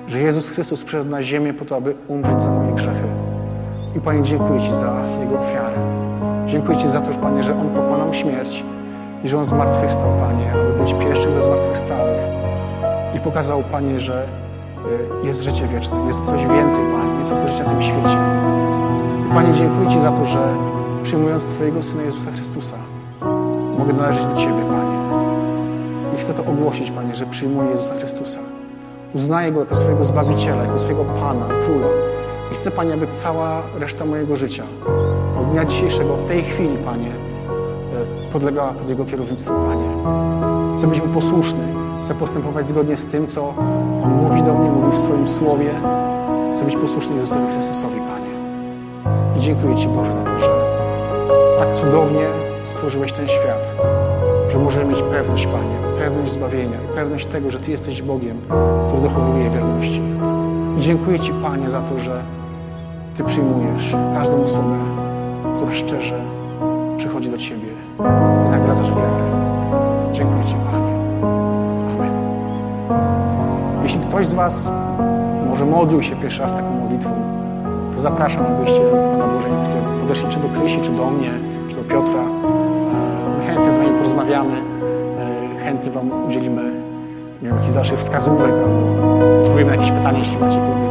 S1: że Jezus Chrystus przyszedł na ziemię po to, aby umrzeć za moje grzechy. I Panie, dziękuję Ci za Jego ofiarę. Dziękuję Ci za to, Panie, że On pokonał śmierć i że On zmartwychwstał, Panie, aby być pierwszym ze zmartwychwstałych. I pokazał, Panie, że y, jest życie wieczne, jest coś więcej, Panie, nie tylko życia w tym świecie. Panie, dziękuję Ci za to, że przyjmując Twojego Syna Jezusa Chrystusa, mogę należeć do Ciebie, Panie. I chcę to ogłosić, Panie, że przyjmuję Jezusa Chrystusa. Uznaję Go jako swojego Zbawiciela, jako swojego Pana, Króla. I chcę, Panie, aby cała reszta mojego życia, od dnia dzisiejszego, od tej chwili, Panie, e, podlegała pod Jego kierownictwo, Panie. Chcę być Mu posłuszny. Chcę postępować zgodnie z tym, co On mówi do mnie, mówi w swoim Słowie. Chcę być posłuszny Jezusowi Chrystusowi, Panie. Dziękuję Ci, Boże, za to, że tak cudownie stworzyłeś ten świat, że możemy mieć pewność, Panie, pewność zbawienia i pewność tego, że Ty jesteś Bogiem, który dochowuje wierności. I dziękuję Ci, Panie, za to, że Ty przyjmujesz każdą osobę, która szczerze przychodzi do Ciebie i nagradzasz wiarę. Dziękuję Ci, Panie. Amen. Jeśli ktoś z Was może modlił się pierwszy raz taką modlitwą, to zapraszam, abyście po nabożeństwie podeszli czy do Krysi, czy do mnie, czy do Piotra. E, my chętnie z Wami porozmawiamy, e, chętnie Wam udzielimy nie wiem, jakichś dalszych wskazówek albo odpowiemy na jakieś pytanie, jeśli macie pytania.